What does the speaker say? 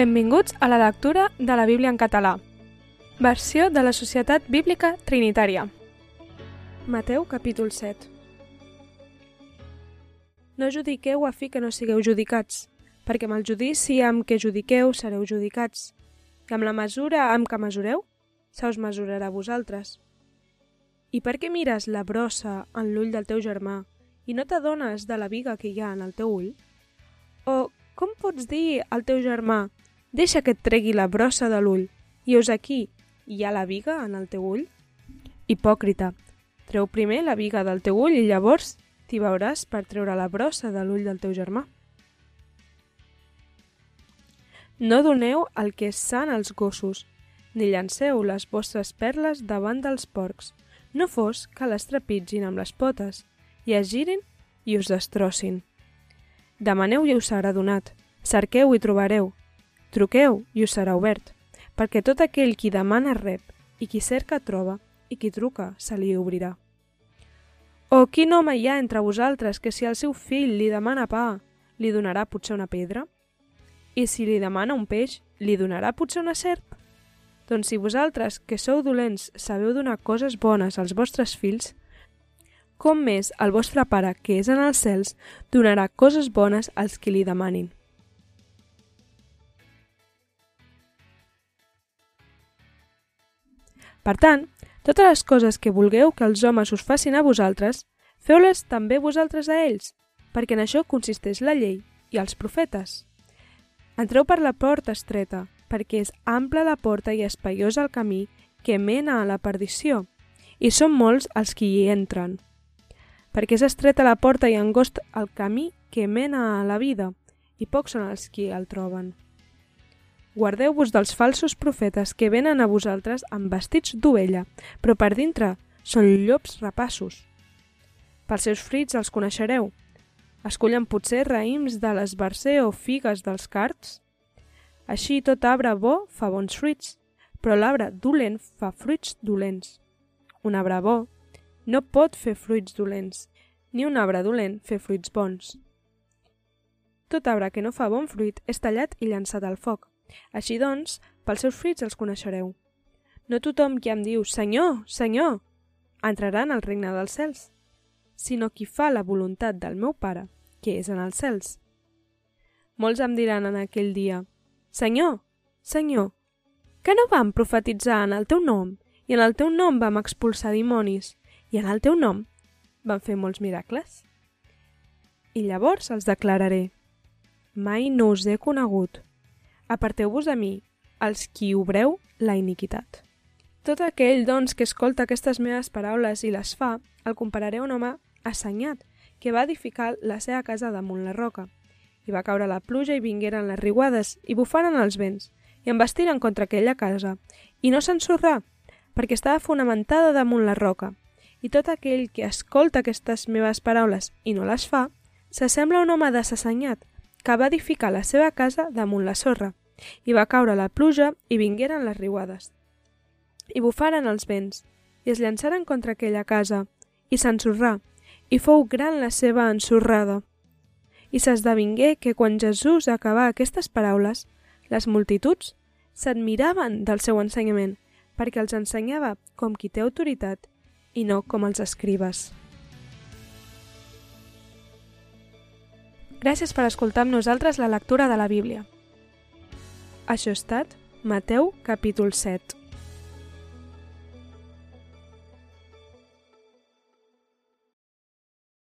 Benvinguts a la lectura de la Bíblia en català. Versió de la Societat Bíblica Trinitària. Mateu capítol 7 No judiqueu a fi que no sigueu judicats, perquè amb el judici amb què judiqueu sereu judicats, i amb la mesura amb què mesureu, se us mesurarà a vosaltres. I per què mires la brossa en l'ull del teu germà i no t'adones de la viga que hi ha en el teu ull? O com pots dir al teu germà Deixa que et tregui la brossa de l'ull. I us aquí, hi ha la viga en el teu ull? Hipòcrita, treu primer la viga del teu ull i llavors t'hi veuràs per treure la brossa de l'ull del teu germà. No doneu el que és sant als gossos, ni llanceu les vostres perles davant dels porcs, no fos que les trepitgin amb les potes, i es girin i us destrossin. Demaneu i us serà donat, cerqueu i trobareu, Truqueu i us serà obert, perquè tot aquell qui demana rep, i qui cerca troba, i qui truca se li obrirà. O quin home hi ha entre vosaltres que si el seu fill li demana pa, li donarà potser una pedra? I si li demana un peix, li donarà potser una serp? Doncs si vosaltres, que sou dolents, sabeu donar coses bones als vostres fills, com més el vostre Pare, que és en els cels, donarà coses bones als qui li demanin. Per tant, totes les coses que vulgueu que els homes us facin a vosaltres, feu-les també vosaltres a ells, perquè en això consisteix la llei i els profetes. Entreu per la porta estreta, perquè és ampla la porta i espaiós el camí que mena a la perdició, i són molts els qui hi entren. Perquè és estreta la porta i angost el camí que mena a la vida, i pocs són els qui el troben. Guardeu-vos dels falsos profetes que venen a vosaltres amb vestits d'ovella, però per dintre són llops rapassos. Pels seus frits els coneixereu. Escollen potser raïms de l'esbarcer o figues dels carts? Així tot arbre bo fa bons fruits, però l'arbre dolent fa fruits dolents. Un arbre bo no pot fer fruits dolents, ni un arbre dolent fer fruits bons. Tot arbre que no fa bon fruit és tallat i llançat al foc. Així doncs, pels seus fruits els coneixereu. No tothom qui em diu Senyor, Senyor, entrarà en el regne dels cels, sinó qui fa la voluntat del meu Pare, que és en els cels. Molts em diran en aquell dia, Senyor, Senyor, que no vam profetitzar en el teu nom, i en el teu nom vam expulsar dimonis, i en el teu nom vam fer molts miracles? I llavors els declararé, mai no us he conegut, Aparteu-vos de mi, els qui obreu la iniquitat. Tot aquell, doncs, que escolta aquestes meves paraules i les fa, el compararé a un home assenyat, que va edificar la seva casa damunt la roca. I va caure la pluja i vingueren les riuades, i bufaren els vents, i embestiren contra aquella casa, i no s'ensorrà, perquè estava fonamentada damunt la roca. I tot aquell que escolta aquestes meves paraules i no les fa, s'assembla a un home desassenyat, que va edificar la seva casa damunt la sorra i va caure la pluja i vingueren les riuades. I bufaren els vents, i es llançaren contra aquella casa, i s'ensorrà, i fou gran la seva ensorrada. I s'esdevingué que quan Jesús acabà aquestes paraules, les multituds s'admiraven del seu ensenyament, perquè els ensenyava com qui té autoritat i no com els escribes. Gràcies per escoltar amb nosaltres la lectura de la Bíblia. Això ha estat Mateu capítol 7.